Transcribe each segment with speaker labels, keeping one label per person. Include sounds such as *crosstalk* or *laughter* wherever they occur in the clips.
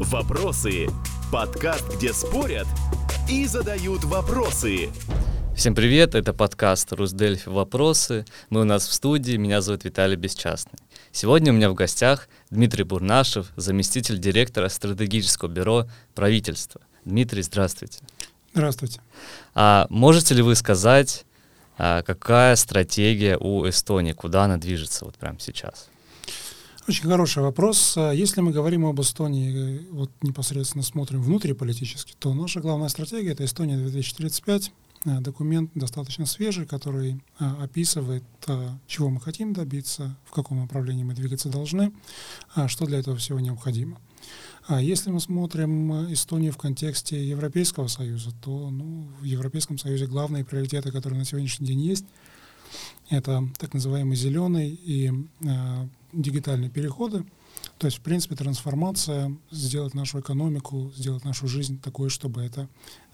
Speaker 1: Вопросы. Подкаст, где спорят и задают вопросы.
Speaker 2: Всем привет, это подкаст «Русдельфи. Вопросы». Мы у нас в студии, меня зовут Виталий Бесчастный. Сегодня у меня в гостях Дмитрий Бурнашев, заместитель директора стратегического бюро правительства. Дмитрий, здравствуйте.
Speaker 3: Здравствуйте.
Speaker 2: А можете ли вы сказать, а, какая стратегия у Эстонии, куда она движется вот прямо сейчас?
Speaker 3: Очень хороший вопрос. А если мы говорим об Эстонии, э, вот непосредственно смотрим внутриполитически, то наша главная стратегия — это Эстония 2035, э, документ достаточно свежий, который а, описывает, чего мы хотим добиться, в каком направлении мы двигаться должны, что для этого всего необходимо. А если мы смотрим Эстонию в контексте Европейского Союза, то ну, в Европейском Союзе главные приоритеты, которые на сегодняшний день есть, это так называемый зеленый и э, дигитальные переходы. То есть, в принципе, трансформация, сделать нашу экономику, сделать нашу жизнь такой, чтобы это,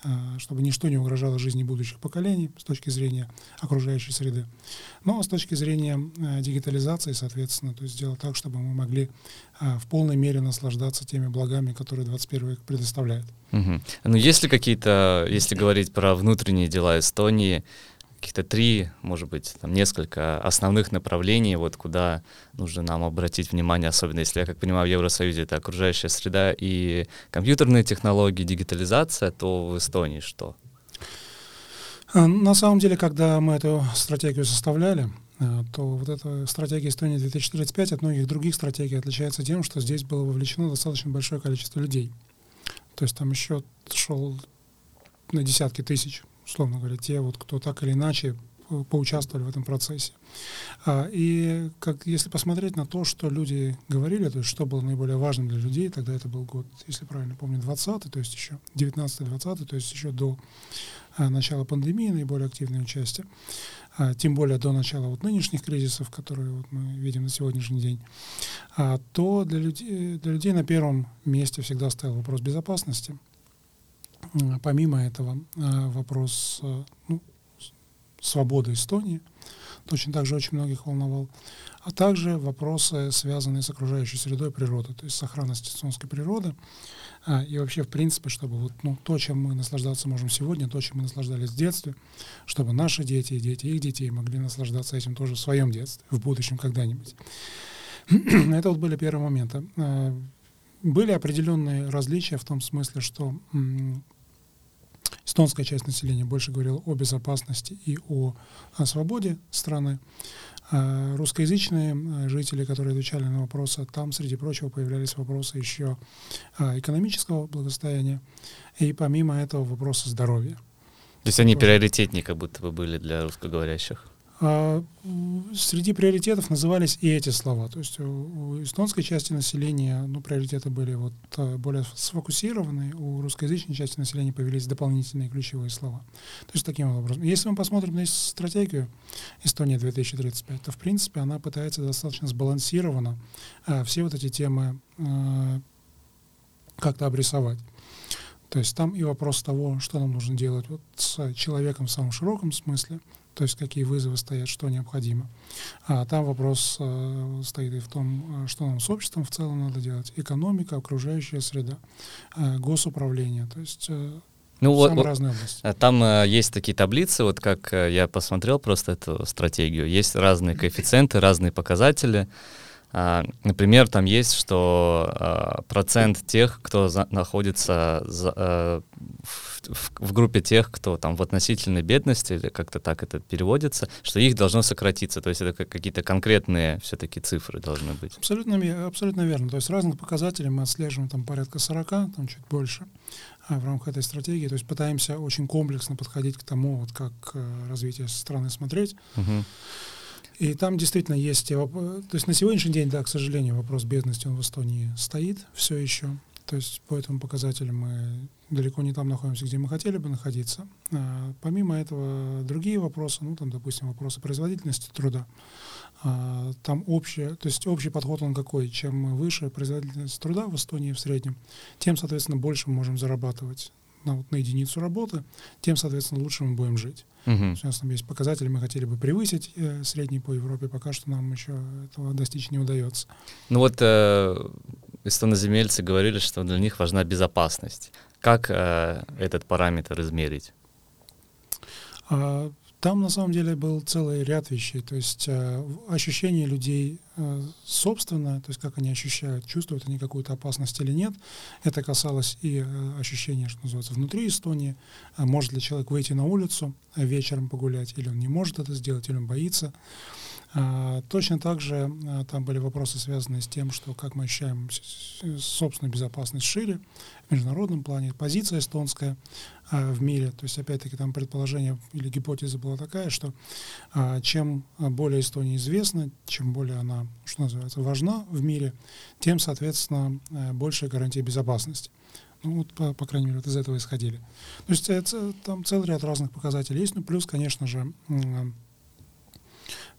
Speaker 3: э, чтобы ничто не угрожало жизни будущих поколений с точки зрения окружающей среды. Но с точки зрения э, дигитализации, соответственно, то есть сделать так, чтобы мы могли э, в полной мере наслаждаться теми благами, которые 21 век предоставляет.
Speaker 2: Угу. Ну, есть ли какие-то, если говорить про внутренние дела Эстонии, каких-то три, может быть, там несколько основных направлений, вот куда нужно нам обратить внимание, особенно если, я как понимаю, в Евросоюзе это окружающая среда и компьютерные технологии, дигитализация, то в Эстонии что?
Speaker 3: А, на самом деле, когда мы эту стратегию составляли, а, то вот эта стратегия Эстонии 2035 от многих других стратегий отличается тем, что здесь было вовлечено достаточно большое количество людей. То есть там еще шел на десятки тысяч условно говоря, те, вот, кто так или иначе поучаствовали в этом процессе. А, и как, если посмотреть на то, что люди говорили, то есть что было наиболее важным для людей, тогда это был год, если правильно помню, 20 то есть еще 19-20 то есть еще до а, начала пандемии наиболее активное участие, а, тем более до начала вот нынешних кризисов, которые вот мы видим на сегодняшний день, то для людей, для людей на первом месте всегда стоял вопрос безопасности – Помимо этого, э, вопрос э, ну, свободы Эстонии точно так же очень многих волновал, а также вопросы, связанные с окружающей средой природы, то есть сохранность эстонской природы, а, и вообще, в принципе, чтобы вот, ну, то, чем мы наслаждаться можем сегодня, то, чем мы наслаждались в детстве, чтобы наши дети и дети их детей могли наслаждаться этим тоже в своем детстве, в будущем когда-нибудь. *clears throat* Это вот были первые моменты. Были определенные различия в том смысле, что эстонская часть населения больше говорила о безопасности и о, о свободе страны. А русскоязычные жители, которые отвечали на вопросы, там, среди прочего, появлялись вопросы еще а, экономического благосостояния и, помимо этого, вопросы здоровья.
Speaker 2: То есть они приоритетнее как будто бы были для русскоговорящих?
Speaker 3: А, среди приоритетов назывались и эти слова. То есть у эстонской части населения ну, приоритеты были вот а, более сфокусированы, у русскоязычной части населения появились дополнительные ключевые слова. То есть таким образом. Если мы посмотрим на стратегию Эстония 2035, то в принципе она пытается достаточно сбалансированно а, все вот эти темы а, как-то обрисовать. То есть там и вопрос того, что нам нужно делать вот с человеком в самом широком смысле, то есть какие вызовы стоят, что необходимо. А там вопрос э, стоит и в том, э, что нам с обществом в целом надо делать. Экономика, окружающая среда, э, госуправление. То есть э, ну, вот, разные области.
Speaker 2: Э, там э, есть такие таблицы, вот как э, я посмотрел просто эту стратегию. Есть разные коэффициенты, разные показатели. А, например, там есть, что а, процент тех, кто за, находится за, а, в, в, в группе тех, кто там в относительной бедности, или как-то так это переводится, что их должно сократиться. То есть это какие-то конкретные все-таки цифры должны быть.
Speaker 3: Абсолютно, абсолютно верно. То есть разных показателей мы отслеживаем там порядка 40, там чуть больше в рамках этой стратегии. То есть пытаемся очень комплексно подходить к тому, вот как э, развитие страны смотреть. Uh-huh. И там действительно есть, то есть на сегодняшний день, да, к сожалению, вопрос бедности он в Эстонии стоит все еще. То есть по этому показателю мы далеко не там находимся, где мы хотели бы находиться. А, помимо этого, другие вопросы, ну, там, допустим, вопросы производительности труда. А, там общее, то есть общий подход он какой? Чем выше производительность труда в Эстонии в среднем, тем, соответственно, больше мы можем зарабатывать на, вот, на единицу работы, тем, соответственно, лучше мы будем жить. Uh-huh. У нас там есть показатели, мы хотели бы превысить э, средний по Европе, пока что нам еще этого достичь не удается.
Speaker 2: Ну вот э, эстоноземельцы говорили, что для них важна безопасность. Как э, этот параметр измерить?
Speaker 3: А, там на самом деле был целый ряд вещей, то есть э, ощущение людей э, собственное, то есть как они ощущают, чувствуют они какую-то опасность или нет. Это касалось и э, ощущения, что называется, внутри Эстонии. А может ли человек выйти на улицу э, вечером погулять, или он не может это сделать, или он боится. А, точно так же а, там были вопросы, связанные с тем, что как мы ощущаем собственную безопасность шире, международном плане, позиция эстонская а, в мире. То есть, опять-таки, там предположение или гипотеза была такая, что чем более Эстония известна, чем более она, что называется, важна в мире, тем, соответственно, большая гарантия безопасности. Ну, вот, по, по крайней мере, вот из этого исходили. То есть, это, там целый ряд разных показателей есть, ну, плюс, конечно же,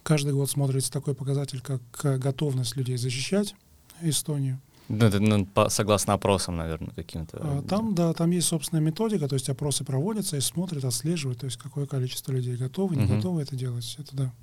Speaker 3: Каждый год смотрится такой показатель, как э, готовность людей защищать Эстонию.
Speaker 2: Ну, это ну, по, согласно опросам, наверное, каким-то.
Speaker 3: А, там, да, там есть собственная методика, то есть опросы проводятся и смотрят, отслеживают, то есть какое количество людей готовы, не угу. готовы это делать, это да.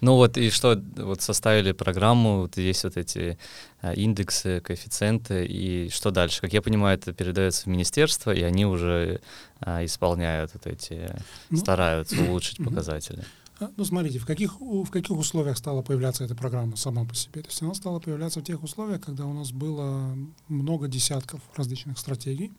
Speaker 2: Ну вот и что, вот составили программу, вот есть вот эти а, индексы, коэффициенты, и что дальше? Как я понимаю, это передается в министерство, и они уже а, исполняют вот эти, ну, стараются улучшить показатели.
Speaker 3: А, ну, смотрите, в каких, в каких условиях стала появляться эта программа сама по себе? То есть она стала появляться в тех условиях, когда у нас было много десятков различных стратегий.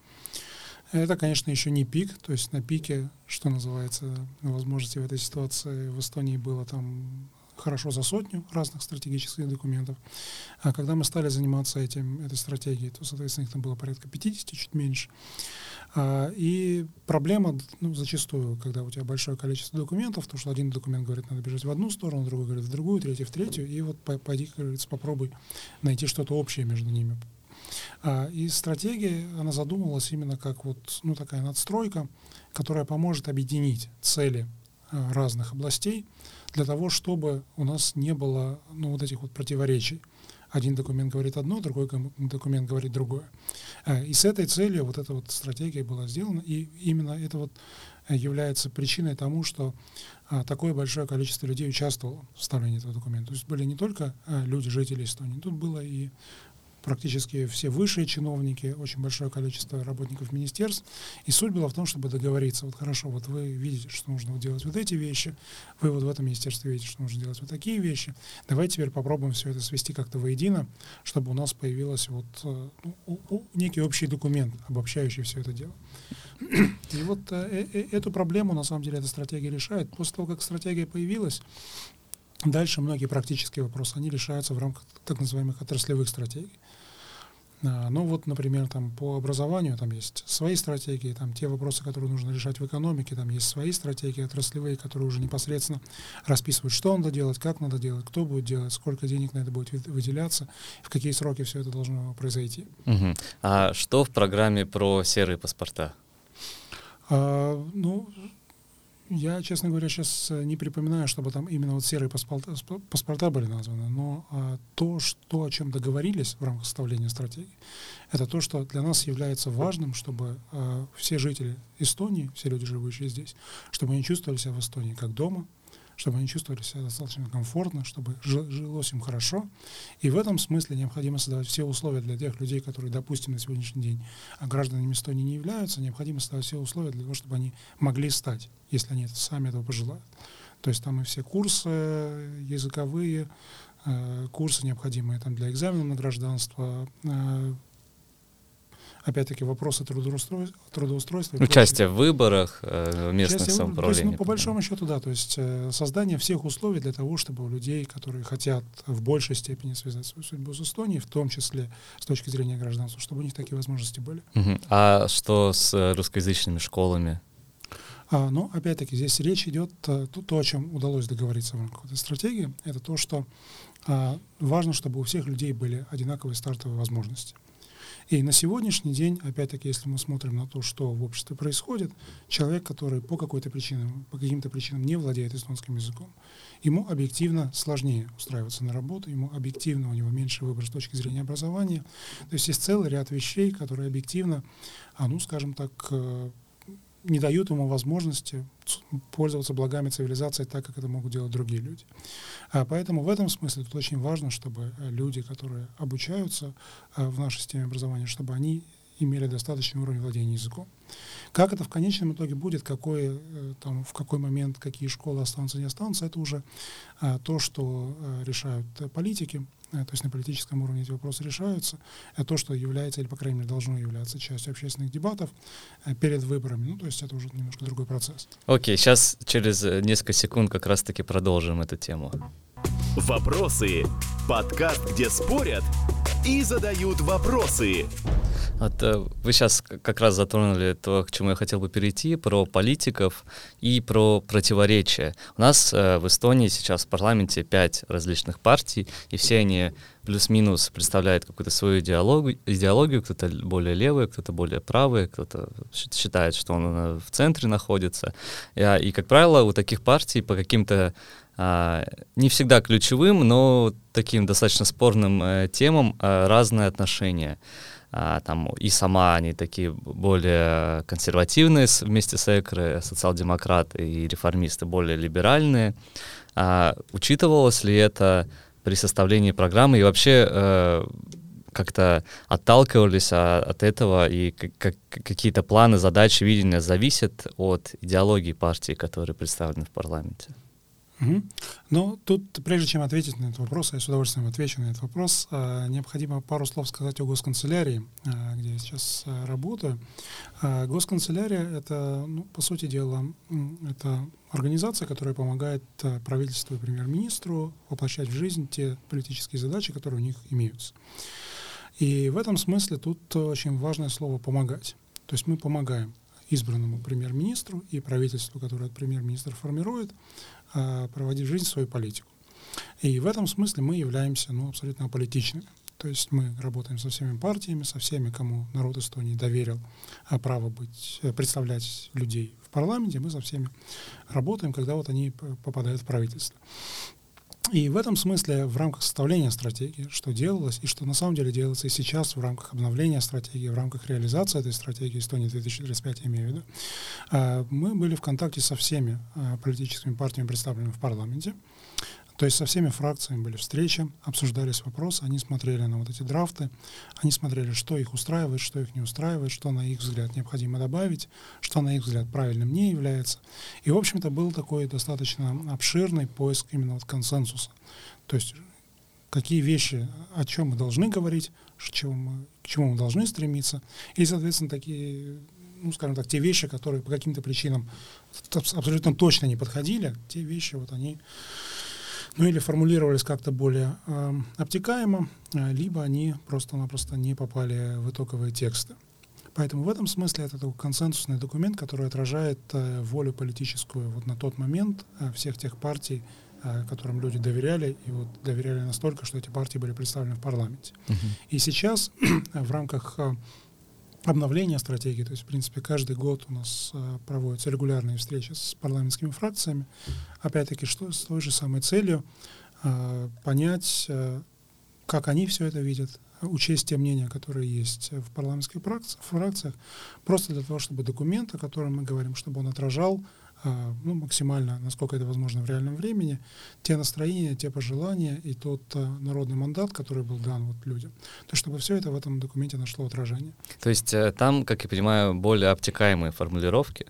Speaker 3: Это, конечно, еще не пик, то есть на пике, что называется, возможности в этой ситуации в Эстонии было там хорошо за сотню разных стратегических документов. А когда мы стали заниматься этим, этой стратегией, то, соответственно, их там было порядка 50, чуть меньше. А, и проблема ну, зачастую, когда у тебя большое количество документов, то что один документ говорит, надо бежать в одну сторону, другой говорит в другую, третий в третью, и вот пойди, как говорится, попробуй найти что-то общее между ними. А, и стратегия, она задумывалась именно как вот, ну, такая надстройка, которая поможет объединить цели разных областей для того, чтобы у нас не было ну, вот этих вот противоречий один документ говорит одно, другой документ говорит другое. Э, и с этой целью вот эта вот стратегия была сделана, и именно это вот э, является причиной тому, что такое большое количество людей участвовало в составлении этого документа. То есть были не только люди, жители Эстонии, тут было и практически все высшие чиновники, очень большое количество работников министерств. И суть была в том, чтобы договориться. Вот хорошо, вот вы видите, что нужно делать вот эти вещи, вы вот в этом министерстве видите, что нужно делать вот такие вещи. Давайте теперь попробуем все это свести как-то воедино, чтобы у нас появился вот ну, некий общий документ, обобщающий все это дело. И вот э, э, эту проблему, на самом деле, эта стратегия решает. После того, как стратегия появилась, Дальше многие практические вопросы, они решаются в рамках так называемых отраслевых стратегий. А, ну вот, например, там по образованию там есть свои стратегии, там те вопросы, которые нужно решать в экономике, там есть свои стратегии отраслевые, которые уже непосредственно расписывают, что надо делать, как надо делать, кто будет делать, сколько денег на это будет выделяться, в какие сроки все это должно произойти.
Speaker 2: Угу. А что в программе про серые паспорта?
Speaker 3: А, ну, я, честно говоря, сейчас э, не припоминаю, чтобы там именно вот серые паспорта, паспорта были названы, но а, то, что, о чем договорились в рамках составления стратегии, это то, что для нас является важным, чтобы а, все жители Эстонии, все люди, живущие здесь, чтобы они чувствовали себя в Эстонии как дома, чтобы они чувствовали себя достаточно комфортно, чтобы жилось им хорошо. И в этом смысле необходимо создавать все условия для тех людей, которые, допустим, на сегодняшний день гражданами Эстонии не являются, необходимо создавать все условия для того, чтобы они могли стать, если они сами этого пожелают. То есть там и все курсы языковые, э, курсы необходимые там для экзамена на гражданство, э, опять-таки, вопросы трудоустройства. трудоустройства
Speaker 2: Участие в выборах э, местных Участие самоуправлений.
Speaker 3: ну, по большому счету, да, то есть э, создание всех условий для того, чтобы у людей, которые хотят в большей степени связать свою судьбу с Эстонией, в том числе с точки зрения гражданства, чтобы у них такие возможности были.
Speaker 2: Угу. А что с русскоязычными школами?
Speaker 3: А, ну, опять-таки, здесь речь идет а, то, то, о чем удалось договориться в рамках этой стратегии, это то, что а, важно, чтобы у всех людей были одинаковые стартовые возможности. И на сегодняшний день, опять-таки, если мы смотрим на то, что в обществе происходит, человек, который по какой-то причине, по каким-то причинам не владеет эстонским языком, ему объективно сложнее устраиваться на работу, ему объективно у него меньше выбор с точки зрения образования. То есть есть целый ряд вещей, которые объективно, а ну, скажем так, э, не дают ему возможности пользоваться благами цивилизации так, как это могут делать другие люди. А поэтому в этом смысле тут очень важно, чтобы люди, которые обучаются а, в нашей системе образования, чтобы они имели достаточный уровень владения языком. Как это в конечном итоге будет, какой, э, там, в какой момент какие школы останутся, не останутся, это уже а, то, что а, решают политики, то есть на политическом уровне эти вопросы решаются. Это то, что является, или, по крайней мере, должно являться частью общественных дебатов а, перед выборами. Ну, то есть это уже немножко другой процесс.
Speaker 2: Окей, okay, сейчас через несколько секунд как раз-таки продолжим эту тему.
Speaker 1: Вопросы. Подкаст, где спорят и задают вопросы.
Speaker 2: Вот, э, вы сейчас как раз затронули то, к чему я хотел бы перейти, про политиков и про противоречия. У нас э, в Эстонии сейчас в парламенте пять различных партий, и все они плюс-минус представляют какую-то свою идеологию, идеологию кто-то более левый, кто-то более правый, кто-то считает, что он э, в центре находится. И, и как правило, у таких партий по каким-то а, не всегда ключевым, но таким достаточно спорным э, темам э, разные отношения. А, там и сама они такие более консервативные вместе с ЭКРы, социал-демократы и реформисты более либеральные. А, учитывалось ли это при составлении программы и вообще э, как-то отталкивались от этого и как, какие-то планы, задачи, видения зависят от идеологии партии, которые представлены в парламенте?
Speaker 3: Угу. Ну, тут, прежде чем ответить на этот вопрос, я с удовольствием отвечу на этот вопрос, э, необходимо пару слов сказать о госканцелярии, э, где я сейчас э, работаю. Госканцелярия — это, ну, по сути дела, это организация, которая помогает правительству и премьер-министру воплощать в жизнь те политические задачи, которые у них имеются. И в этом смысле тут очень важное слово «помогать». То есть мы помогаем избранному премьер-министру и правительству, которое премьер-министр формирует, а, проводить в жизнь свою политику. И в этом смысле мы являемся ну, абсолютно аполитичными. То есть мы работаем со всеми партиями, со всеми, кому народ Эстонии доверил а, право быть, э, представлять людей в парламенте, мы со всеми работаем, когда вот они попадают в правительство. И в этом смысле в рамках составления стратегии, что делалось и что на самом деле делается и сейчас в рамках обновления стратегии, в рамках реализации этой стратегии Эстонии 2035, я имею в виду, а, мы были в контакте со всеми а, политическими партиями, представленными в парламенте. То есть со всеми фракциями были встречи, обсуждались вопросы, они смотрели на вот эти драфты, они смотрели, что их устраивает, что их не устраивает, что на их взгляд необходимо добавить, что на их взгляд правильным не является. И, в общем-то, был такой достаточно обширный поиск именно вот консенсуса. То есть какие вещи, о чем мы должны говорить, чего мы, к чему мы должны стремиться, и, соответственно, такие ну, скажем так, те вещи, которые по каким-то причинам абсолютно точно не подходили, те вещи вот они ну или формулировались как-то более э, обтекаемо, э, либо они просто-напросто не попали в итоговые тексты. Поэтому в этом смысле это такой консенсусный документ, который отражает э, волю политическую вот на тот момент э, всех тех партий, э, которым люди доверяли, и вот доверяли настолько, что эти партии были представлены в парламенте. Uh-huh. И сейчас *clears throat* в рамках обновления стратегии. То есть, в принципе, каждый год у нас э, проводятся регулярные встречи с парламентскими фракциями. Опять-таки, что с той же самой целью э, понять, э, как они все это видят, учесть те мнения, которые есть в парламентских фракциях, просто для того, чтобы документ, о котором мы говорим, чтобы он отражал ну, максимально, насколько это возможно в реальном времени, те настроения, те пожелания и тот а, народный мандат, который был дан вот людям, то чтобы все это в этом документе нашло отражение.
Speaker 2: То есть э, там, как я понимаю, более обтекаемые формулировки.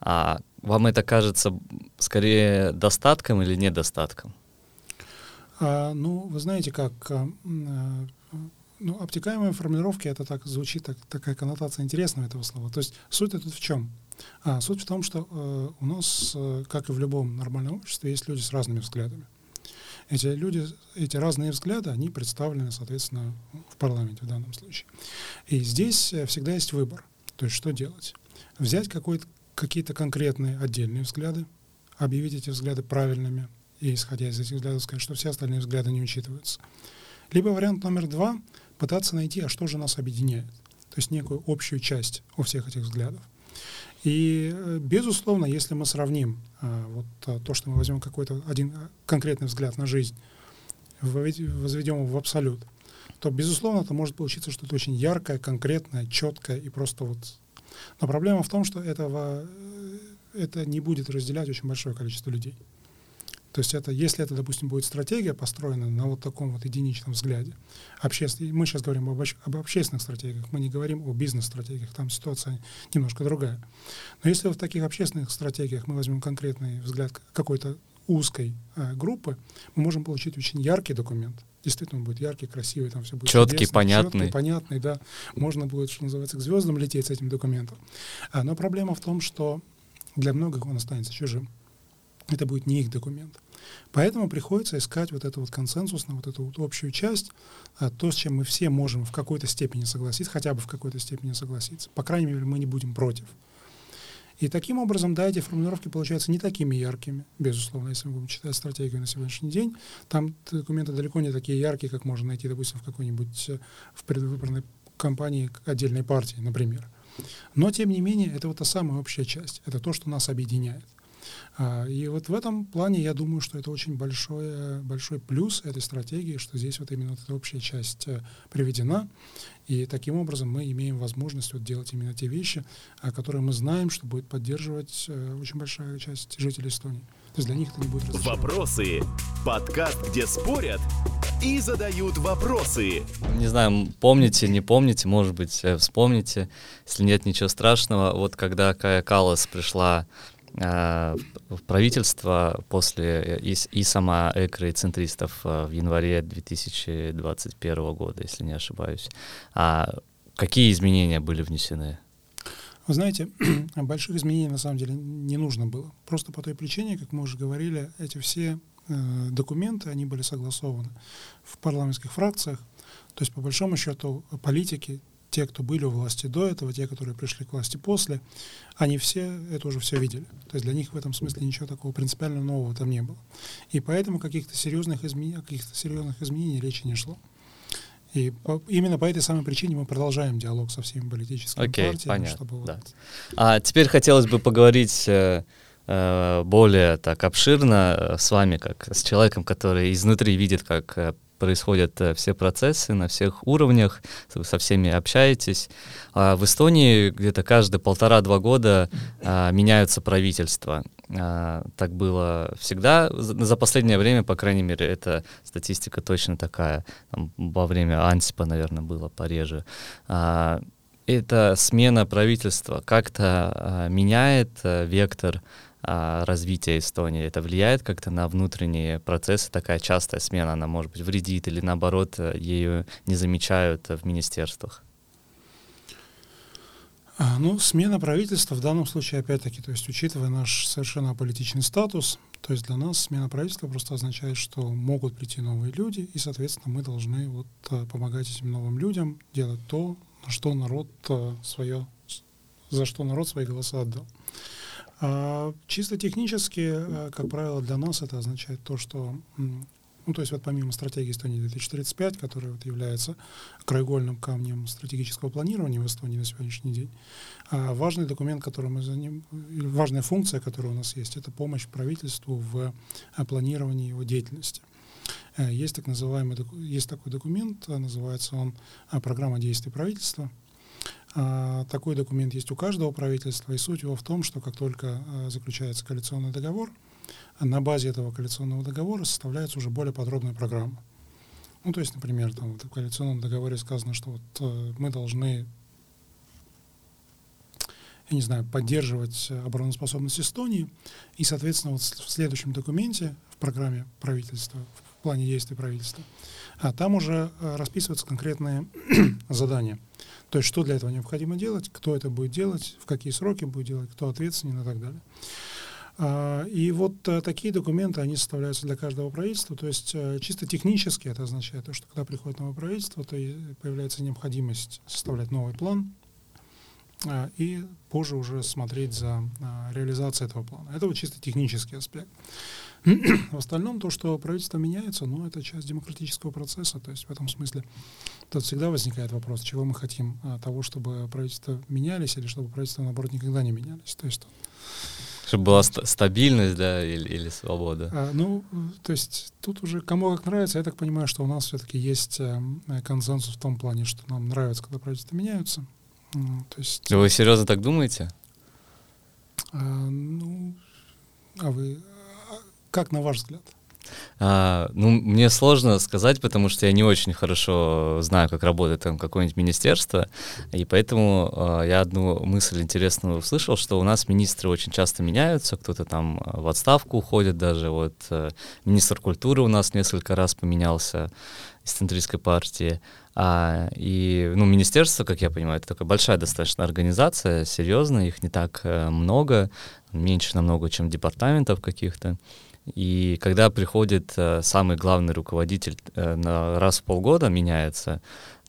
Speaker 2: А вам это кажется скорее достатком или недостатком?
Speaker 3: А, ну, вы знаете, как а, а ну, обтекаемые формулировки, это так звучит, так, такая коннотация интересного этого слова. То есть суть тут в чем? А, суть в том, что э, у нас, э, как и в любом нормальном обществе, есть люди с разными взглядами. Эти люди, эти разные взгляды, они представлены, соответственно, в парламенте в данном случае. И здесь э, всегда есть выбор. То есть что делать? Взять какие-то конкретные отдельные взгляды, объявить эти взгляды правильными, и, исходя из этих взглядов, сказать, что все остальные взгляды не учитываются. Либо вариант номер два — пытаться найти, а что же нас объединяет. То есть некую общую часть у всех этих взглядов. И, э, безусловно, если мы сравним а, вот а, то, что мы возьмем какой-то один конкретный взгляд на жизнь, возведем его в абсолют, то, безусловно, это может получиться что-то очень яркое, конкретное, четкое и просто вот Но проблема в том, что этого, э, это не будет разделять очень большое количество людей. То есть это, если это, допустим, будет стратегия построена на вот таком вот единичном взгляде, общественный, мы сейчас говорим об, об общественных стратегиях, мы не говорим о бизнес-стратегиях, там ситуация немножко другая. Но если в таких общественных стратегиях мы возьмем конкретный взгляд какой-то узкой э, группы, мы можем получить очень яркий документ. Действительно, он будет яркий, красивый, там все будет
Speaker 2: четкий, понятный.
Speaker 3: Четкий, понятный, да. Можно будет, что называется, к звездам лететь с этим документом. А, но проблема в том, что для многих он останется чужим это будет не их документ. Поэтому приходится искать вот эту вот консенсусную, вот эту вот общую часть, а, то, с чем мы все можем в какой-то степени согласиться, хотя бы в какой-то степени согласиться. По крайней мере, мы не будем против. И таким образом, да, эти формулировки получаются не такими яркими, безусловно, если мы будем читать стратегию на сегодняшний день. Там документы далеко не такие яркие, как можно найти, допустим, в какой-нибудь э, в предвыборной кампании отдельной партии, например. Но, тем не менее, это вот та самая общая часть, это то, что нас объединяет. А, и вот в этом плане я думаю, что это очень большой, большой плюс этой стратегии, что здесь вот именно эта общая часть э, приведена. И таким образом мы имеем возможность вот делать именно те вещи, которые мы знаем, что будет поддерживать э, очень большая часть жителей Эстонии. То есть для них это не будет
Speaker 1: Вопросы. Подкаст, где спорят и задают вопросы.
Speaker 2: Не знаю, помните, не помните, может быть, э, вспомните. Если нет, ничего страшного. Вот когда Кая Калас пришла правительство после и, и сама Экры центристов э, в январе 2021 года, если не ошибаюсь. А какие изменения были внесены?
Speaker 3: Вы знаете, *clears throat* больших изменений на самом деле не нужно было. Просто по той причине, как мы уже говорили, эти все э, документы, они были согласованы в парламентских фракциях. То есть, по большому счету, политики, те, кто были у власти до этого, те, которые пришли к власти после, они все это уже все видели. То есть для них в этом смысле ничего такого принципиально нового там не было. И поэтому каких-то серьезных изменений, каких-то серьезных изменений речи не шло. И по, именно по этой самой причине мы продолжаем диалог со всеми политическими
Speaker 2: okay,
Speaker 3: партиями,
Speaker 2: понятно,
Speaker 3: чтобы
Speaker 2: да. вот... А теперь хотелось бы поговорить э, э более так обширно э, с вами, как с человеком, который изнутри видит, как происходят э, все процессы на всех уровнях, вы со всеми общаетесь. А в Эстонии где-то каждые полтора-два года а, меняются правительства. А, так было всегда. За последнее время, по крайней мере, эта статистика точно такая. Там, во время Ансипа, наверное, было пореже. А, эта смена правительства как-то а, меняет а, вектор развития Эстонии? Это влияет как-то на внутренние процессы? Такая частая смена, она, может быть, вредит или, наоборот, э, ее не замечают в министерствах?
Speaker 3: А, ну, смена правительства в данном случае, опять-таки, то есть учитывая наш совершенно политичный статус, то есть для нас смена правительства просто означает, что могут прийти новые люди, и, соответственно, мы должны вот э, помогать этим новым людям делать то, на что народ э, свое, за что народ свои голоса отдал. А, чисто технически, э, как правило, для нас это означает то, что ну, то есть вот помимо стратегии Эстонии 2035, которая вот является краеугольным камнем стратегического планирования в Эстонии на сегодняшний день, а важный документ, который мы за ним, важная функция, которая у нас есть, это помощь правительству в э, планировании его деятельности. Э, есть так называемый, есть такой документ, называется он «Программа действий правительства», такой документ есть у каждого правительства, и суть его в том, что как только а, заключается коалиционный договор, на базе этого коалиционного договора составляется уже более подробная программа. Ну, то есть, например, там, в коалиционном договоре сказано, что вот, э, мы должны, я не знаю, поддерживать обороноспособность Эстонии, и, соответственно, вот в следующем документе, в программе правительства, в плане действий правительства, а там уже э, расписываются конкретные *clears throat* задания. То есть что для этого необходимо делать, кто это будет делать, в какие сроки будет делать, кто ответственен и так далее. А, и вот а, такие документы, они составляются для каждого правительства. То есть а, чисто технически это означает, то, что когда приходит новое правительство, то появляется необходимость составлять новый план и позже уже смотреть за а, реализацией этого плана. Это вот чисто технический аспект. В остальном то, что правительство меняется, ну, это часть демократического процесса. То есть в этом смысле тут всегда возникает вопрос, чего мы хотим, а, того, чтобы правительства менялись или чтобы правительства, наоборот, никогда не менялись. То есть
Speaker 2: чтобы была ст- стабильность, да, или, или свобода.
Speaker 3: А, ну, то есть тут уже кому как нравится. Я так понимаю, что у нас все-таки есть э, консенсус в том плане, что нам нравится, когда правительства меняются. То есть,
Speaker 2: Вы серьезно так думаете?
Speaker 3: А, ну, а вы, а как на ваш взгляд?
Speaker 2: А, ну, мне сложно сказать, потому что я не очень хорошо знаю, как работает там какое-нибудь министерство, и поэтому а, я одну мысль интересную услышал, что у нас министры очень часто меняются, кто-то там а, в отставку уходит даже, вот а, министр культуры у нас несколько раз поменялся из центристской партии, а, и, ну, министерство, как я понимаю, это такая большая достаточно организация, серьезная, их не так а, много, меньше намного, чем департаментов каких-то, и когда приходит э, самый главный руководитель э, на раз в полгода меняется,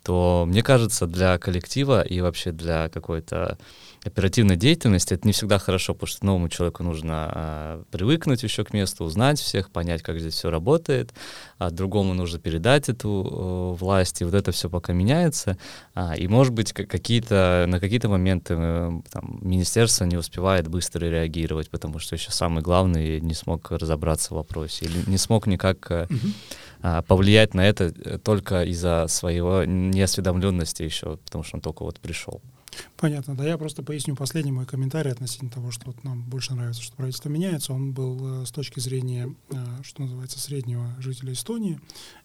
Speaker 2: то мне кажется, для коллектива и вообще для какой-то оперативной деятельности это не всегда хорошо, потому что новому человеку нужно а, привыкнуть еще к месту, узнать всех, понять, как здесь все работает, а другому нужно передать эту э, власть, и вот это все пока меняется, а, и может быть какие-то на какие-то моменты э, там, министерство не успевает быстро реагировать, потому что еще самый главный не смог разобраться в вопросе или не смог никак а, повлиять на это э, только из-за своего неосведомленности еще, потому что он только вот пришел.
Speaker 3: Понятно, да, я просто поясню последний мой комментарий относительно того, что вот нам больше нравится, что правительство меняется. Он был э, с точки зрения, э, что называется, среднего жителя Эстонии,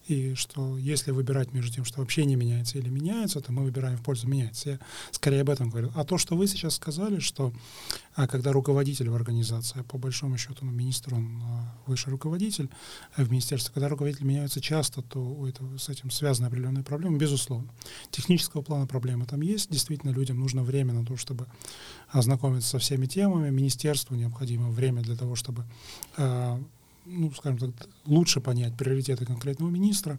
Speaker 3: и что если выбирать между тем, что вообще не меняется или меняется, то мы выбираем в пользу меняется. Я скорее об этом говорю. А то, что вы сейчас сказали, что а, когда руководитель в организации, по большому счету, ну, министр, он а, высший руководитель а в министерстве, когда руководитель меняются часто, то у этого, с этим связаны определенные проблемы, безусловно. Технического плана проблемы там есть, действительно людям нужно время на то, чтобы ознакомиться со всеми темами, министерству необходимо время для того, чтобы а, ну, скажем так, лучше понять приоритеты конкретного министра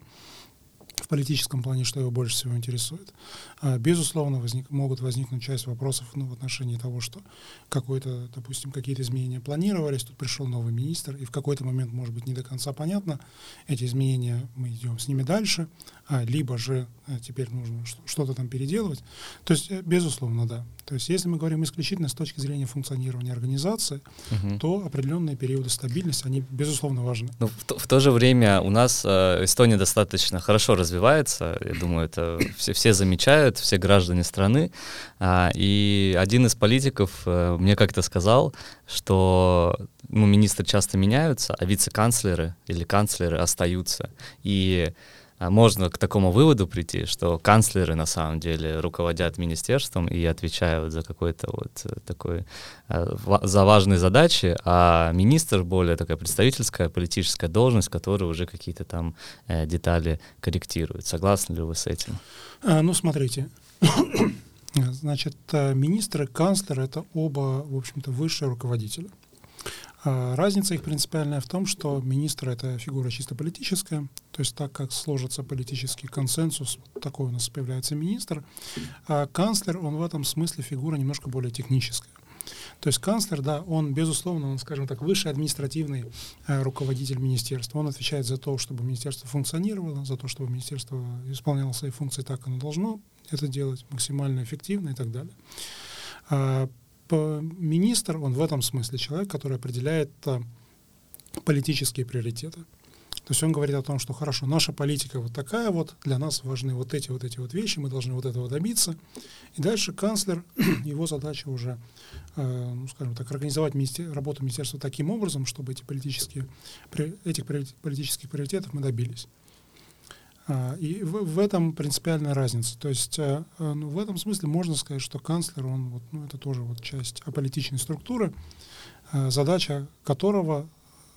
Speaker 3: в политическом плане, что его больше всего интересует. А, безусловно, возник, могут возникнуть часть вопросов ну, в отношении того, что какой-то, допустим, какие-то изменения планировались, тут пришел новый министр, и в какой-то момент, может быть, не до конца понятно, эти изменения мы идем с ними дальше, а, либо же а, теперь нужно что-то там переделывать. То есть, э, безусловно, да. То есть, если мы говорим исключительно с точки зрения функционирования организации, угу. то определенные периоды стабильности, они, безусловно, важны.
Speaker 2: Но в, то, в то же время у нас э, Эстония достаточно хорошо развивается, я думаю, это все, все замечают, все граждане страны, а, и один из политиков э, мне как-то сказал, что ну, министры часто меняются, а вице-канцлеры или канцлеры остаются, и можно к такому выводу прийти, что канцлеры на самом деле руководят министерством и отвечают за какой-то вот э, такой э, за важные задачи, а министр более такая представительская политическая должность, которая уже какие-то там э, детали корректирует. Согласны ли вы с этим?
Speaker 3: А, ну, смотрите. *coughs* Значит, министр и канцлер — это оба, в общем-то, высшие руководители. А, разница их принципиальная в том, что министр — это фигура чисто политическая, то есть так как сложится политический консенсус, такой у нас появляется министр, а канцлер, он в этом смысле фигура немножко более техническая. То есть канцлер, да, он, безусловно, он, скажем так, высший административный э, руководитель министерства. Он отвечает за то, чтобы министерство функционировало, за то, чтобы министерство исполняло свои функции так, оно должно это делать, максимально эффективно и так далее. А, министр, он в этом смысле человек, который определяет а, политические приоритеты. То есть он говорит о том, что хорошо, наша политика вот такая вот, для нас важны вот эти вот эти вот вещи, мы должны вот этого добиться. И дальше канцлер, *clears throat* его задача уже, э, ну, скажем так, организовать министер, работу министерства таким образом, чтобы эти политические, этих политических приоритетов мы добились. А, и в, этом принципиальная разница. То есть э, э, ну, в этом смысле можно сказать, что канцлер, он вот, ну, это тоже вот часть аполитичной структуры, э, задача которого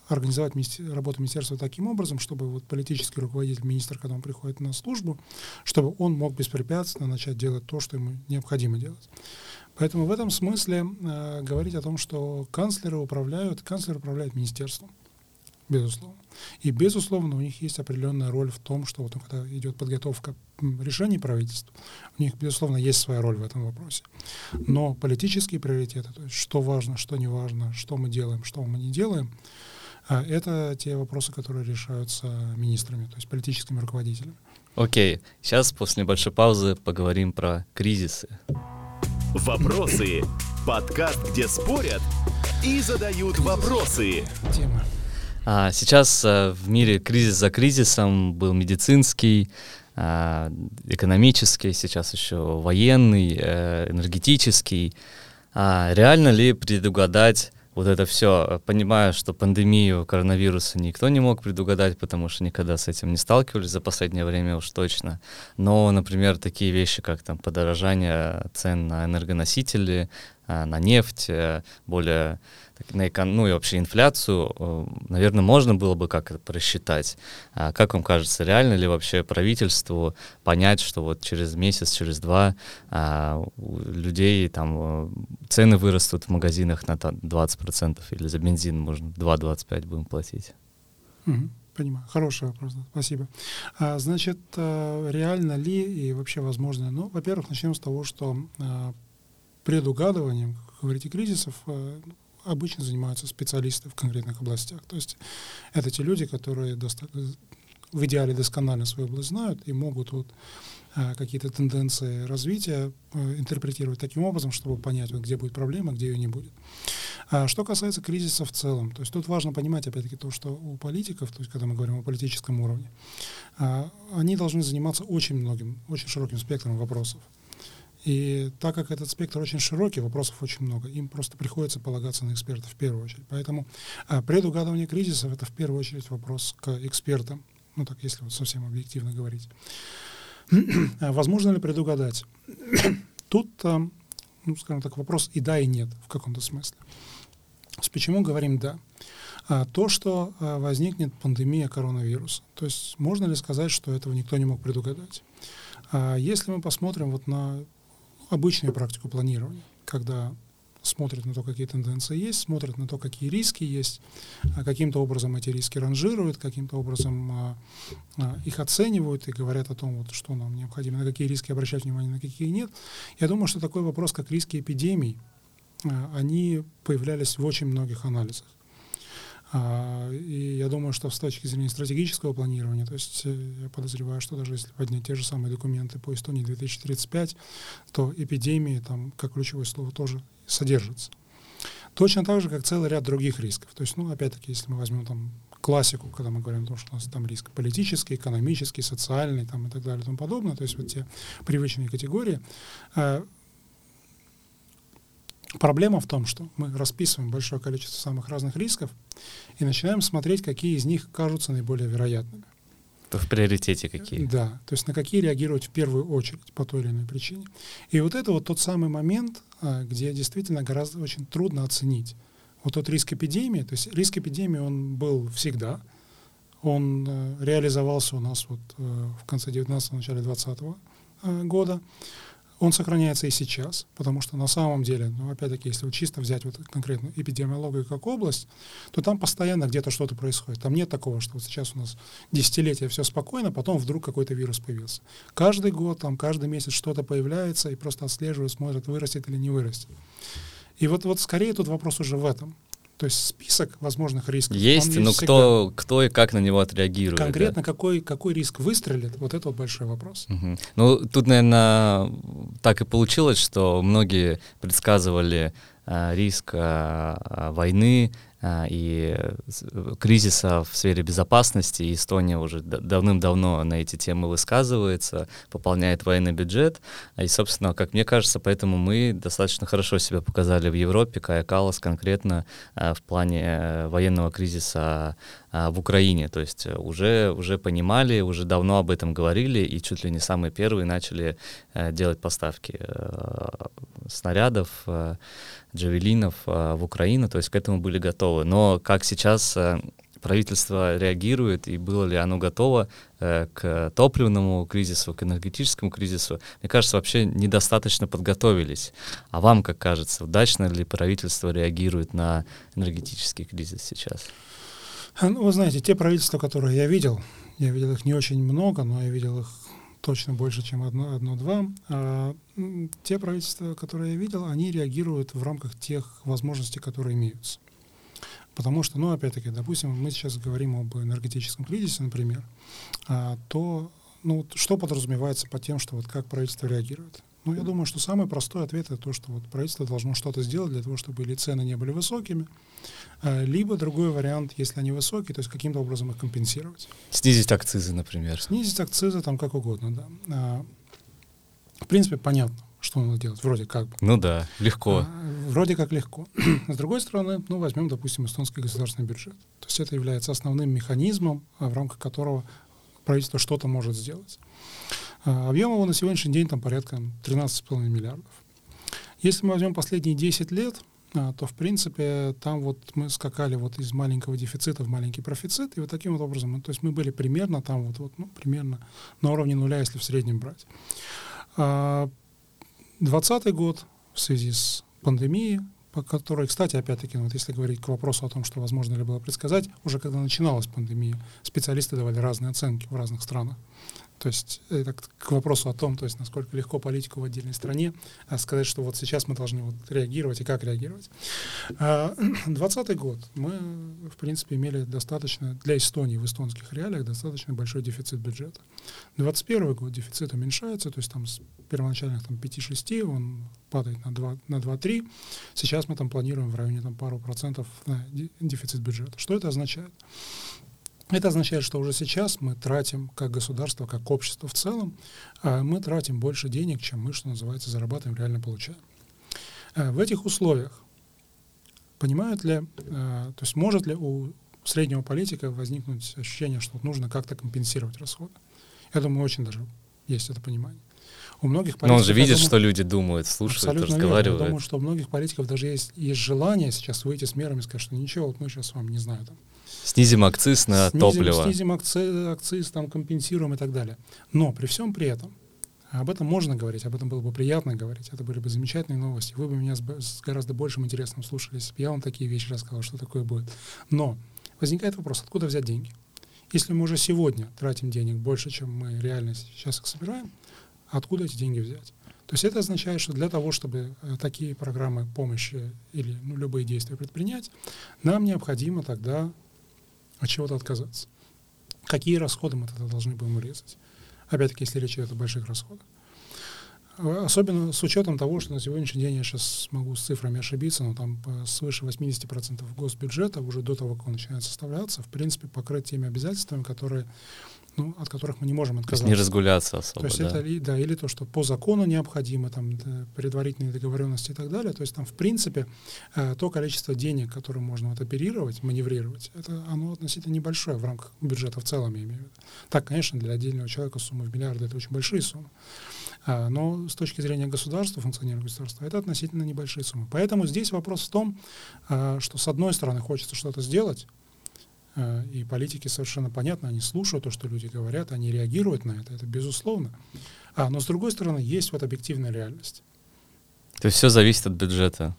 Speaker 3: организовать работу министерства таким образом, чтобы вот политический руководитель, министр, когда он приходит на службу, чтобы он мог беспрепятственно начать делать то, что ему необходимо делать. Поэтому в этом смысле э, говорить о том, что канцлеры управляют, канцлер управляет министерством безусловно. И, безусловно, у них есть определенная роль в том, что вот когда идет подготовка решений правительства, у них, безусловно, есть своя роль в этом вопросе. Но политические приоритеты, то есть что важно, что не важно, что мы делаем, что мы не делаем, а, это те вопросы, которые решаются министрами, то есть политическими руководителями.
Speaker 2: Окей, okay. сейчас после небольшой паузы поговорим про кризисы.
Speaker 1: Вопросы. Подкаст, где спорят и задают вопросы.
Speaker 2: Тема. А, сейчас а, в мире кризис за кризисом был медицинский, а, экономический, сейчас еще военный, э, энергетический. А реально ли предугадать вот это все, понимая, что пандемию коронавируса никто не мог предугадать, потому что никогда с этим не сталкивались за последнее время уж точно. Но, например, такие вещи, как там подорожание цен на энергоносители, а, на нефть, э, более на экон... ну и вообще инфляцию, э, наверное, можно было бы как это просчитать. А как вам кажется, реально ли вообще правительству понять, что вот через месяц, через два а, у людей там э, цены вырастут в магазинах на 20% или за бензин можно 2,25 будем платить?
Speaker 3: Угу. Понимаю. Хороший вопрос, спасибо. А, значит, э, реально ли и вообще возможно? Ну, во-первых, начнем с того, что предугадыванием, как говорите, кризисов обычно занимаются специалисты в конкретных областях. То есть это те люди, которые в идеале досконально свою область знают и могут вот, а, какие-то тенденции развития а, интерпретировать таким образом, чтобы понять, где будет проблема, где ее не будет. А что касается кризиса в целом, то есть тут важно понимать, опять-таки, то, что у политиков, то есть когда мы говорим о политическом уровне, а, они должны заниматься очень многим, очень широким спектром вопросов. И так как этот спектр очень широкий, вопросов очень много, им просто приходится полагаться на экспертов в первую очередь. Поэтому а, предугадывание кризисов — это в первую очередь вопрос к экспертам, ну так если вот совсем объективно говорить. *clears throat* А возможно ли предугадать? *clears throat* Тут, а, ну, скажем так, вопрос и да, и нет в каком-то смысле. Почему говорим «да»? А, то, что а, возникнет пандемия коронавируса. То есть можно ли сказать, что этого никто не мог предугадать? А если мы посмотрим вот на обычную практику планирования, когда смотрят на то, какие тенденции есть, смотрят на то, какие риски есть, а каким-то образом эти риски ранжируют, каким-то образом а, а, их оценивают и говорят о том, вот, что нам необходимо, на какие риски обращать внимание, на какие нет. Я думаю, что такой вопрос, как риски эпидемий, а, они появлялись в очень многих анализах. А, и я думаю, что с точки зрения стратегического планирования, то есть э, я подозреваю, что даже если поднять те же самые документы по Эстонии 2035, то эпидемии там как ключевое слово тоже содержится. Точно так же, как целый ряд других рисков. То есть, ну, опять-таки, если мы возьмем там классику, когда мы говорим о том, что у нас там риск политический, экономический, социальный там, и так далее и тому подобное, то есть вот те привычные категории, э, Проблема в том, что мы расписываем большое количество самых разных рисков и начинаем смотреть, какие из них кажутся наиболее вероятными.
Speaker 2: В приоритете какие?
Speaker 3: Да, то есть на какие реагировать в первую очередь по той или иной причине. И вот это вот тот самый момент, а, где действительно гораздо очень трудно оценить. Вот тот риск эпидемии, то есть риск эпидемии, он был всегда, он э, реализовался у нас вот э, в конце 19-го, начале 20 э, года он сохраняется и сейчас, потому что на самом деле, ну, опять-таки, если вот чисто взять вот конкретно эпидемиологию как область, то там постоянно где-то что-то происходит. Там нет такого, что вот сейчас у нас десятилетия все спокойно, потом вдруг какой-то вирус появился. Каждый год, там, каждый месяц что-то появляется, и просто отслеживают, смотрят, вырастет или не вырастет. И вот, вот скорее тут вопрос уже в этом. То есть список возможных рисков.
Speaker 2: Есть, но кто, кто и как на него отреагирует.
Speaker 3: Конкретно да? какой, какой риск выстрелит, вот это вот большой вопрос.
Speaker 2: Угу. Ну, тут, наверное, так и получилось, что многие предсказывали э, риск э, войны, а, и э, кризиса в сфере безопасности. Эстония уже давным-давно на эти темы высказывается, пополняет военный бюджет. И, собственно, как мне кажется, поэтому мы достаточно хорошо себя показали в Европе, Кая Калас конкретно а, в плане э, военного кризиса а, в Украине. То есть уже, уже понимали, уже давно об этом говорили, и чуть ли не самые первые начали э, делать поставки снарядов, джавелинов в Украину, то есть к этому были готовы. Но как сейчас правительство реагирует и было ли оно готово э, к топливному кризису, к энергетическому кризису, мне кажется, вообще недостаточно подготовились. А вам, как кажется, удачно ли правительство реагирует на энергетический кризис сейчас?
Speaker 3: Ну, вы знаете, те правительства, которые я видел, я видел их не очень много, но я видел их точно больше, чем одно-два. Одно, а, те правительства, которые я видел, они реагируют в рамках тех возможностей, которые имеются. Потому что, ну, опять-таки, допустим, мы сейчас говорим об энергетическом кризисе, например, а, то, ну, что подразумевается под тем, что вот как правительство реагирует? Ну, я думаю, что самый простой ответ это то, что вот правительство должно что-то сделать для того, чтобы или цены не были высокими, а, либо другой вариант, если они высокие, то есть каким-то образом их компенсировать.
Speaker 2: Снизить акцизы, например.
Speaker 3: Снизить акцизы там как угодно, да. А, в принципе, понятно, что надо делать, вроде как бы.
Speaker 2: Ну да, легко.
Speaker 3: А, вроде как легко. *clears throat* С другой стороны, ну, возьмем, допустим, эстонский государственный бюджет. То есть это является основным механизмом, в рамках которого правительство что-то может сделать. А, объем его на сегодняшний день там порядка 13,5 миллиардов. Если мы возьмем последние 10 лет, а, то в принципе там вот мы скакали вот из маленького дефицита в маленький профицит, и вот таким вот образом, то есть мы были примерно там вот, вот ну, примерно на уровне нуля, если в среднем брать. 2020 а, год в связи с пандемией, по которой, кстати, опять-таки, ну, вот если говорить к вопросу о том, что возможно ли было предсказать, уже когда начиналась пандемия, специалисты давали разные оценки в разных странах. То есть это к вопросу о том, то есть насколько легко политику в отдельной стране а сказать, что вот сейчас мы должны вот реагировать и как реагировать. 2020 а, *clears throat* год мы, в принципе, имели достаточно, для Эстонии в эстонских реалиях, достаточно большой дефицит бюджета. 2021 год дефицит уменьшается, то есть там с первоначальных там, 5-6 он падает на 2, на 2-3. Сейчас мы там планируем в районе там, пару процентов на дефицит бюджета. Что это означает? Это означает, что уже сейчас мы тратим, как государство, как общество в целом, а, мы тратим больше денег, чем мы, что называется, зарабатываем, реально получаем. А, в этих условиях понимают ли, а, то есть может ли у среднего политика возникнуть ощущение, что нужно как-то компенсировать расходы? Я думаю, очень даже есть это понимание. У многих
Speaker 2: политиков, Но он же видит, думаю, что люди думают, слушают, разговаривают.
Speaker 3: Верно. Я думаю, что у многих политиков даже есть, есть желание сейчас выйти с мерами и сказать, что ничего, вот мы сейчас вам, не знаю, там,
Speaker 2: Снизим акциз на снизим, топливо.
Speaker 3: Снизим акциз, акциз, там компенсируем и так далее. Но при всем при этом, об этом можно говорить, об этом было бы приятно говорить, это были бы замечательные новости. Вы бы меня с, с гораздо большим интересом слушали, если бы я вам такие вещи рассказал, что такое будет. Но возникает вопрос, откуда взять деньги? Если мы уже сегодня тратим денег больше, чем мы реально сейчас их собираем, откуда эти деньги взять? То есть это означает, что для того, чтобы э, такие программы помощи или ну, любые действия предпринять, нам необходимо тогда от чего-то отказаться. Какие расходы мы тогда должны будем урезать? Опять-таки, если речь идет о больших расходах. Особенно с учетом того, что на сегодняшний день я сейчас могу с цифрами ошибиться, но там свыше 80% госбюджета уже до того, как он начинает составляться, в принципе, покрыт теми обязательствами, которые ну, от которых мы не можем отказаться.
Speaker 2: То есть не разгуляться особо,
Speaker 3: То есть
Speaker 2: да?
Speaker 3: это, да, или то, что по закону необходимо, там, предварительные договоренности и так далее. То есть там, в принципе, э, то количество денег, которым можно вот оперировать, маневрировать, это оно относительно небольшое в рамках бюджета в целом, я имею в виду. Так, конечно, для отдельного человека сумма в миллиарды — это очень большие суммы. А, но с точки зрения государства, функционирования государства, это относительно небольшие суммы. Поэтому здесь вопрос в том, а, что с одной стороны хочется что-то сделать, и политики совершенно понятно, они слушают то, что люди говорят, они реагируют на это, это безусловно. А, но с другой стороны, есть вот объективная реальность.
Speaker 2: То есть все зависит от бюджета?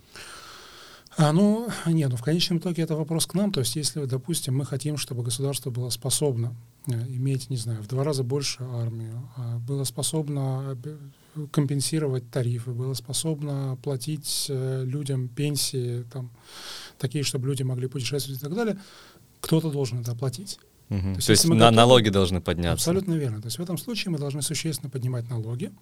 Speaker 3: А, ну, нет, ну в конечном итоге это вопрос к нам. То есть если, допустим, мы хотим, чтобы государство было способно э, иметь, не знаю, в два раза больше армию, а было способно компенсировать тарифы, было способно платить э, людям пенсии, там, такие, чтобы люди могли путешествовать и так далее, кто-то должен это оплатить.
Speaker 2: Угу. То есть, То есть на, готовы, налоги должны подняться.
Speaker 3: Абсолютно верно. То есть в этом случае мы должны существенно поднимать налоги.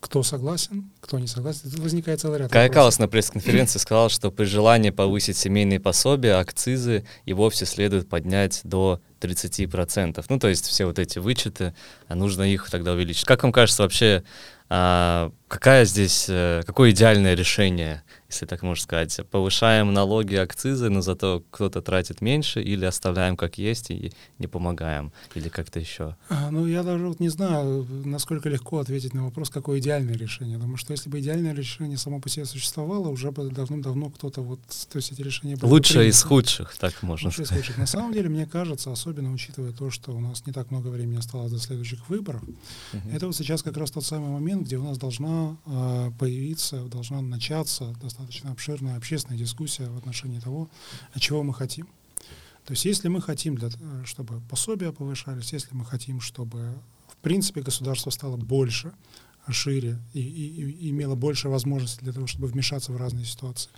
Speaker 3: Кто согласен, кто не согласен, тут возникает целый ряд
Speaker 2: Кая Калас на пресс-конференции сказал, что при желании повысить семейные пособия, акцизы и вовсе следует поднять до 30%. Ну, то есть все вот эти вычеты, а нужно их тогда увеличить. Как вам кажется вообще, а, какая здесь, э, какое идеальное решение если так можно сказать. Повышаем налоги, акцизы, но зато кто-то тратит меньше, или оставляем как есть и не помогаем, или как-то еще?
Speaker 3: А, ну, я даже вот не знаю, насколько легко ответить на вопрос, какое идеальное решение. Потому что если бы идеальное решение само по себе существовало, уже бы давным-давно кто-то вот, то есть эти решения были
Speaker 2: Лучшее из худших, так можно
Speaker 3: Лучшее
Speaker 2: сказать.
Speaker 3: Из худших. На самом деле, мне кажется, особенно учитывая то, что у нас не так много времени осталось до следующих выборов, uh-huh. это вот сейчас как раз тот самый момент, где у нас должна э, появиться, должна начаться достаточно обширная общественная дискуссия в отношении того, чего мы хотим. То есть если мы хотим, для, чтобы пособия повышались, если мы хотим, чтобы в принципе государство стало больше, шире и, и, и имело больше возможностей для того, чтобы вмешаться в разные ситуации,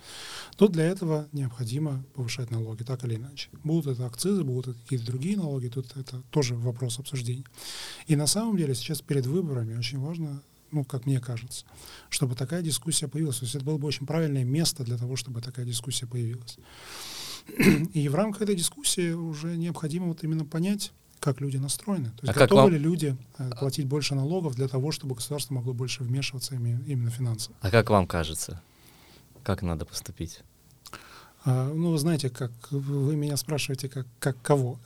Speaker 3: то для этого необходимо повышать налоги, так или иначе. Будут это акцизы, будут это какие-то другие налоги, тут это тоже вопрос обсуждения. И на самом деле сейчас перед выборами очень важно ну, как мне кажется, чтобы такая дискуссия появилась. То есть это было бы очень правильное место для того, чтобы такая дискуссия появилась. И в рамках этой дискуссии уже необходимо вот именно понять, как люди настроены. То есть а готовы вам... ли люди э, платить больше налогов для того, чтобы государство могло больше вмешиваться именно финансово.
Speaker 2: А как вам кажется, как надо поступить?
Speaker 3: А, ну, вы знаете, как вы меня спрашиваете, как, как кого?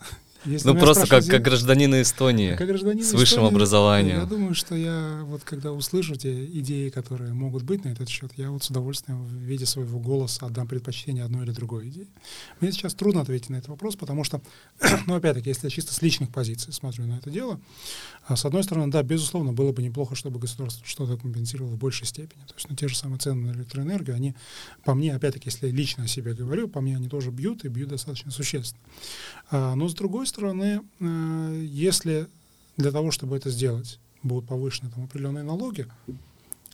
Speaker 2: Если ну просто как, как гражданин Эстонии как гражданин с высшим Эстонии, образованием.
Speaker 3: Я думаю, что я вот когда услышу те идеи, которые могут быть на этот счет, я вот с удовольствием в виде своего голоса отдам предпочтение одной или другой идее. Мне сейчас трудно ответить на этот вопрос, потому что, *clears throat* ну опять-таки, если я чисто с личных позиций смотрю на это дело, а с одной стороны, да, безусловно, было бы неплохо, чтобы государство что-то компенсировало в большей степени. То есть ну, те же самые цены на электроэнергию, они, по мне, опять-таки, если я лично о себе говорю, по мне они тоже бьют и бьют достаточно существенно. А, но с другой стороны, э, если для того, чтобы это сделать, будут повышены там определенные налоги,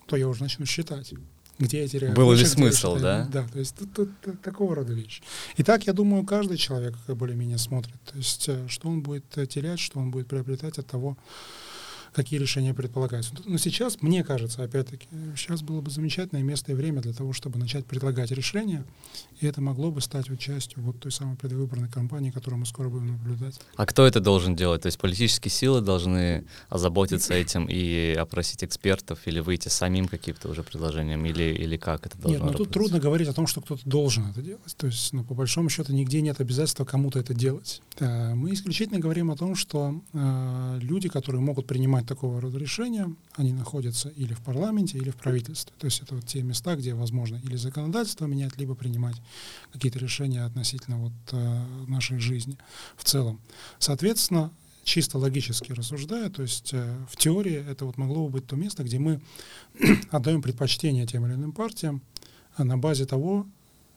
Speaker 3: то я уже начну считать, где я теряю.
Speaker 2: Был ли смысл, да?
Speaker 3: Да, то есть тут, тут, тут такого рода вещи. И так, я думаю, каждый человек более-менее смотрит. То есть э, что он будет э, терять, что он будет приобретать от того, какие решения предполагаются. Но сейчас, мне кажется, опять-таки, сейчас было бы замечательное место и время для того, чтобы начать предлагать решения, и это могло бы стать вот частью вот той самой предвыборной кампании, которую мы скоро будем наблюдать.
Speaker 2: А кто это должен делать? То есть политические силы должны озаботиться этим и опросить экспертов или выйти самим каким-то уже предложением, или, или как это должно
Speaker 3: Нет, ну
Speaker 2: работать?
Speaker 3: тут трудно говорить о том, что кто-то должен это делать. То есть, ну, по большому счету, нигде нет обязательства кому-то это делать. Э, мы исключительно говорим о том, что э, люди, которые могут принимать такого рода решения, они находятся или в парламенте, или в правительстве. То есть это вот те места, где возможно или законодательство менять, либо принимать какие-то решения относительно вот э, нашей жизни в целом. Соответственно, чисто логически рассуждая, то есть э, в теории это вот могло бы быть то место, где мы *clears throat* отдаем предпочтение тем или иным партиям а на базе того,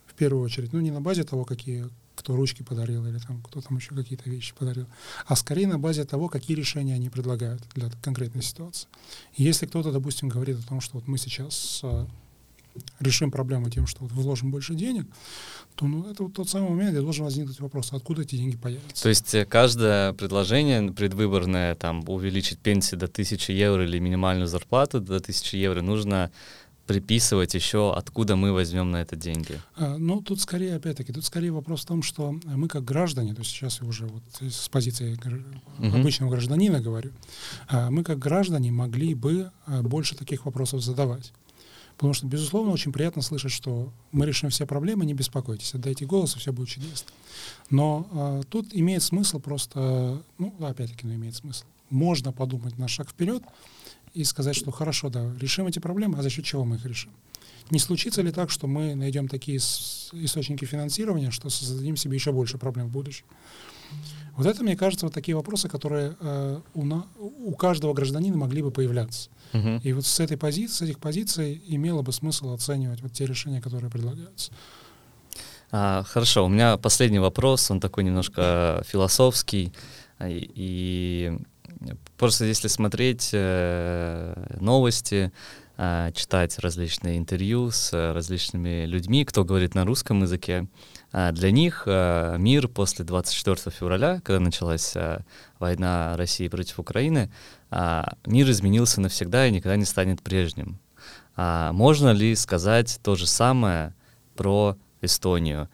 Speaker 3: в первую очередь, ну не на базе того, какие кто ручки подарил или там кто там еще какие-то вещи подарил, а скорее на базе того, какие решения они предлагают для конкретной ситуации. Если кто-то, допустим, говорит о том, что вот мы сейчас э, решим проблему тем, что вот вложим больше денег, то ну, это вот тот самый момент, где должен возникнуть вопрос, откуда эти деньги появятся.
Speaker 2: То есть э, каждое предложение предвыборное, там, увеличить пенсии до 1000 евро или минимальную зарплату до 1000 евро, нужно приписывать еще, откуда мы возьмем на это деньги?
Speaker 3: А, ну, тут скорее, опять-таки, тут скорее вопрос в том, что мы как граждане, то есть сейчас я уже вот с позиции обычного гражданина говорю, а, мы как граждане могли бы а, больше таких вопросов задавать. Потому что, безусловно, очень приятно слышать, что мы решим все проблемы, не беспокойтесь, отдайте голос, и все будет чудесно. Но э, тут имеет смысл просто, ну, опять-таки, ну, имеет смысл. Можно подумать на шаг вперед и сказать, что хорошо, да, решим эти проблемы, а за счет чего мы их решим? Не случится ли так, что мы найдем такие источники финансирования, что создадим себе еще больше проблем в будущем? Вот это, мне кажется, вот такие вопросы, которые э, у, на, у каждого гражданина могли бы появляться. Uh-huh. И вот с этой позиции, с этих позиций имело бы смысл оценивать вот те решения, которые предлагаются.
Speaker 2: А, хорошо, у меня последний вопрос, он такой немножко философский. И, и просто если смотреть э, новости, э, читать различные интервью с различными людьми, кто говорит на русском языке, для них э, мир после 24 февраля, когда началась э, война России против Украины, мир изменился навсегда и никогда не станет прежним. А можно ли сказать то же самое про Эстонию?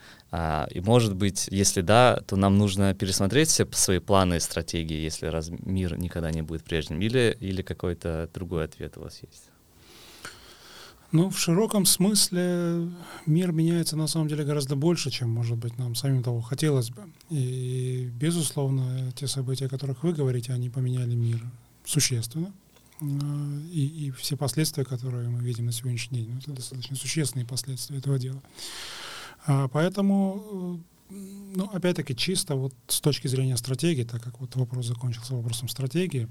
Speaker 2: И может быть, если да, то нам нужно пересмотреть все свои планы и стратегии, если раз мир никогда не будет прежним, или, или какой-то другой ответ у вас есть?
Speaker 3: Ну, в широком смысле мир меняется на самом деле гораздо больше, чем, может быть, нам самим того хотелось бы. И, безусловно, те события, о которых вы говорите, они поменяли мир существенно. И, и все последствия, которые мы видим на сегодняшний день, ну, это достаточно существенные последствия этого дела. А, поэтому ну, опять-таки, чисто вот с точки зрения стратегии, так как вот вопрос закончился вопросом стратегии,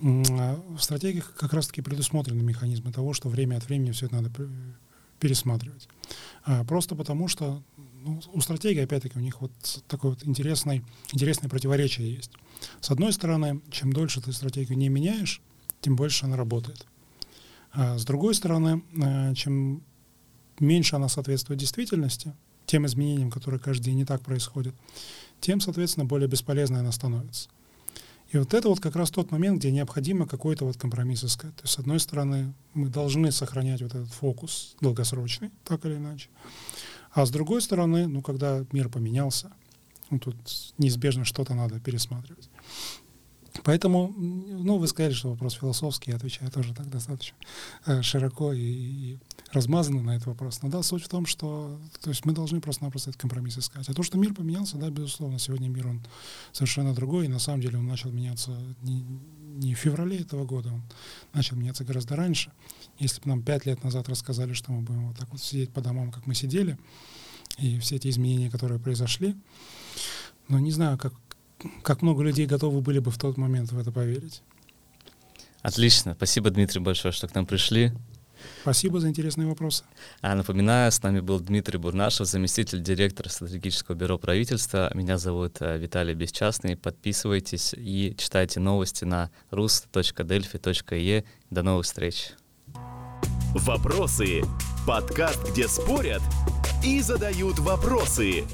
Speaker 3: а, в стратегиях как раз-таки предусмотрены механизмы того, что время от времени все это надо пересматривать. А, просто потому что ну, у стратегии, опять-таки, у них вот такое вот интересное, интересное противоречие есть. С одной стороны, чем дольше ты стратегию не меняешь, тем больше она работает. А с другой стороны, чем меньше она соответствует действительности, тем изменениям, которые каждый день не так происходят, тем, соответственно, более бесполезной она становится. И вот это вот как раз тот момент, где необходимо какой-то вот компромисс искать. То есть, с одной стороны, мы должны сохранять вот этот фокус долгосрочный, так или иначе. А с другой стороны, ну, когда мир поменялся, ну, тут неизбежно что-то надо пересматривать. Поэтому, ну, вы сказали, что вопрос философский, я отвечаю тоже так достаточно э, широко и, и размазанно на этот вопрос. Но да, суть в том, что то есть мы должны просто-напросто этот компромисс искать. А то, что мир поменялся, да, безусловно, сегодня мир, он совершенно другой, и на самом деле он начал меняться не, не в феврале этого года, он начал меняться гораздо раньше. Если бы нам пять лет назад рассказали, что мы будем вот так вот сидеть по домам, как мы сидели, и все эти изменения, которые произошли, но не знаю, как, как много людей готовы были бы в тот момент в это поверить.
Speaker 2: Отлично. Спасибо, Дмитрий, большое, что к нам пришли.
Speaker 3: Спасибо за интересные вопросы.
Speaker 2: А напоминаю, с нами был Дмитрий Бурнашев, заместитель директора стратегического бюро правительства. Меня зовут э, Виталий Бесчастный. Подписывайтесь и читайте новости на rus.delphi.e. До новых встреч.
Speaker 1: Вопросы. Подкаст, где спорят и задают вопросы.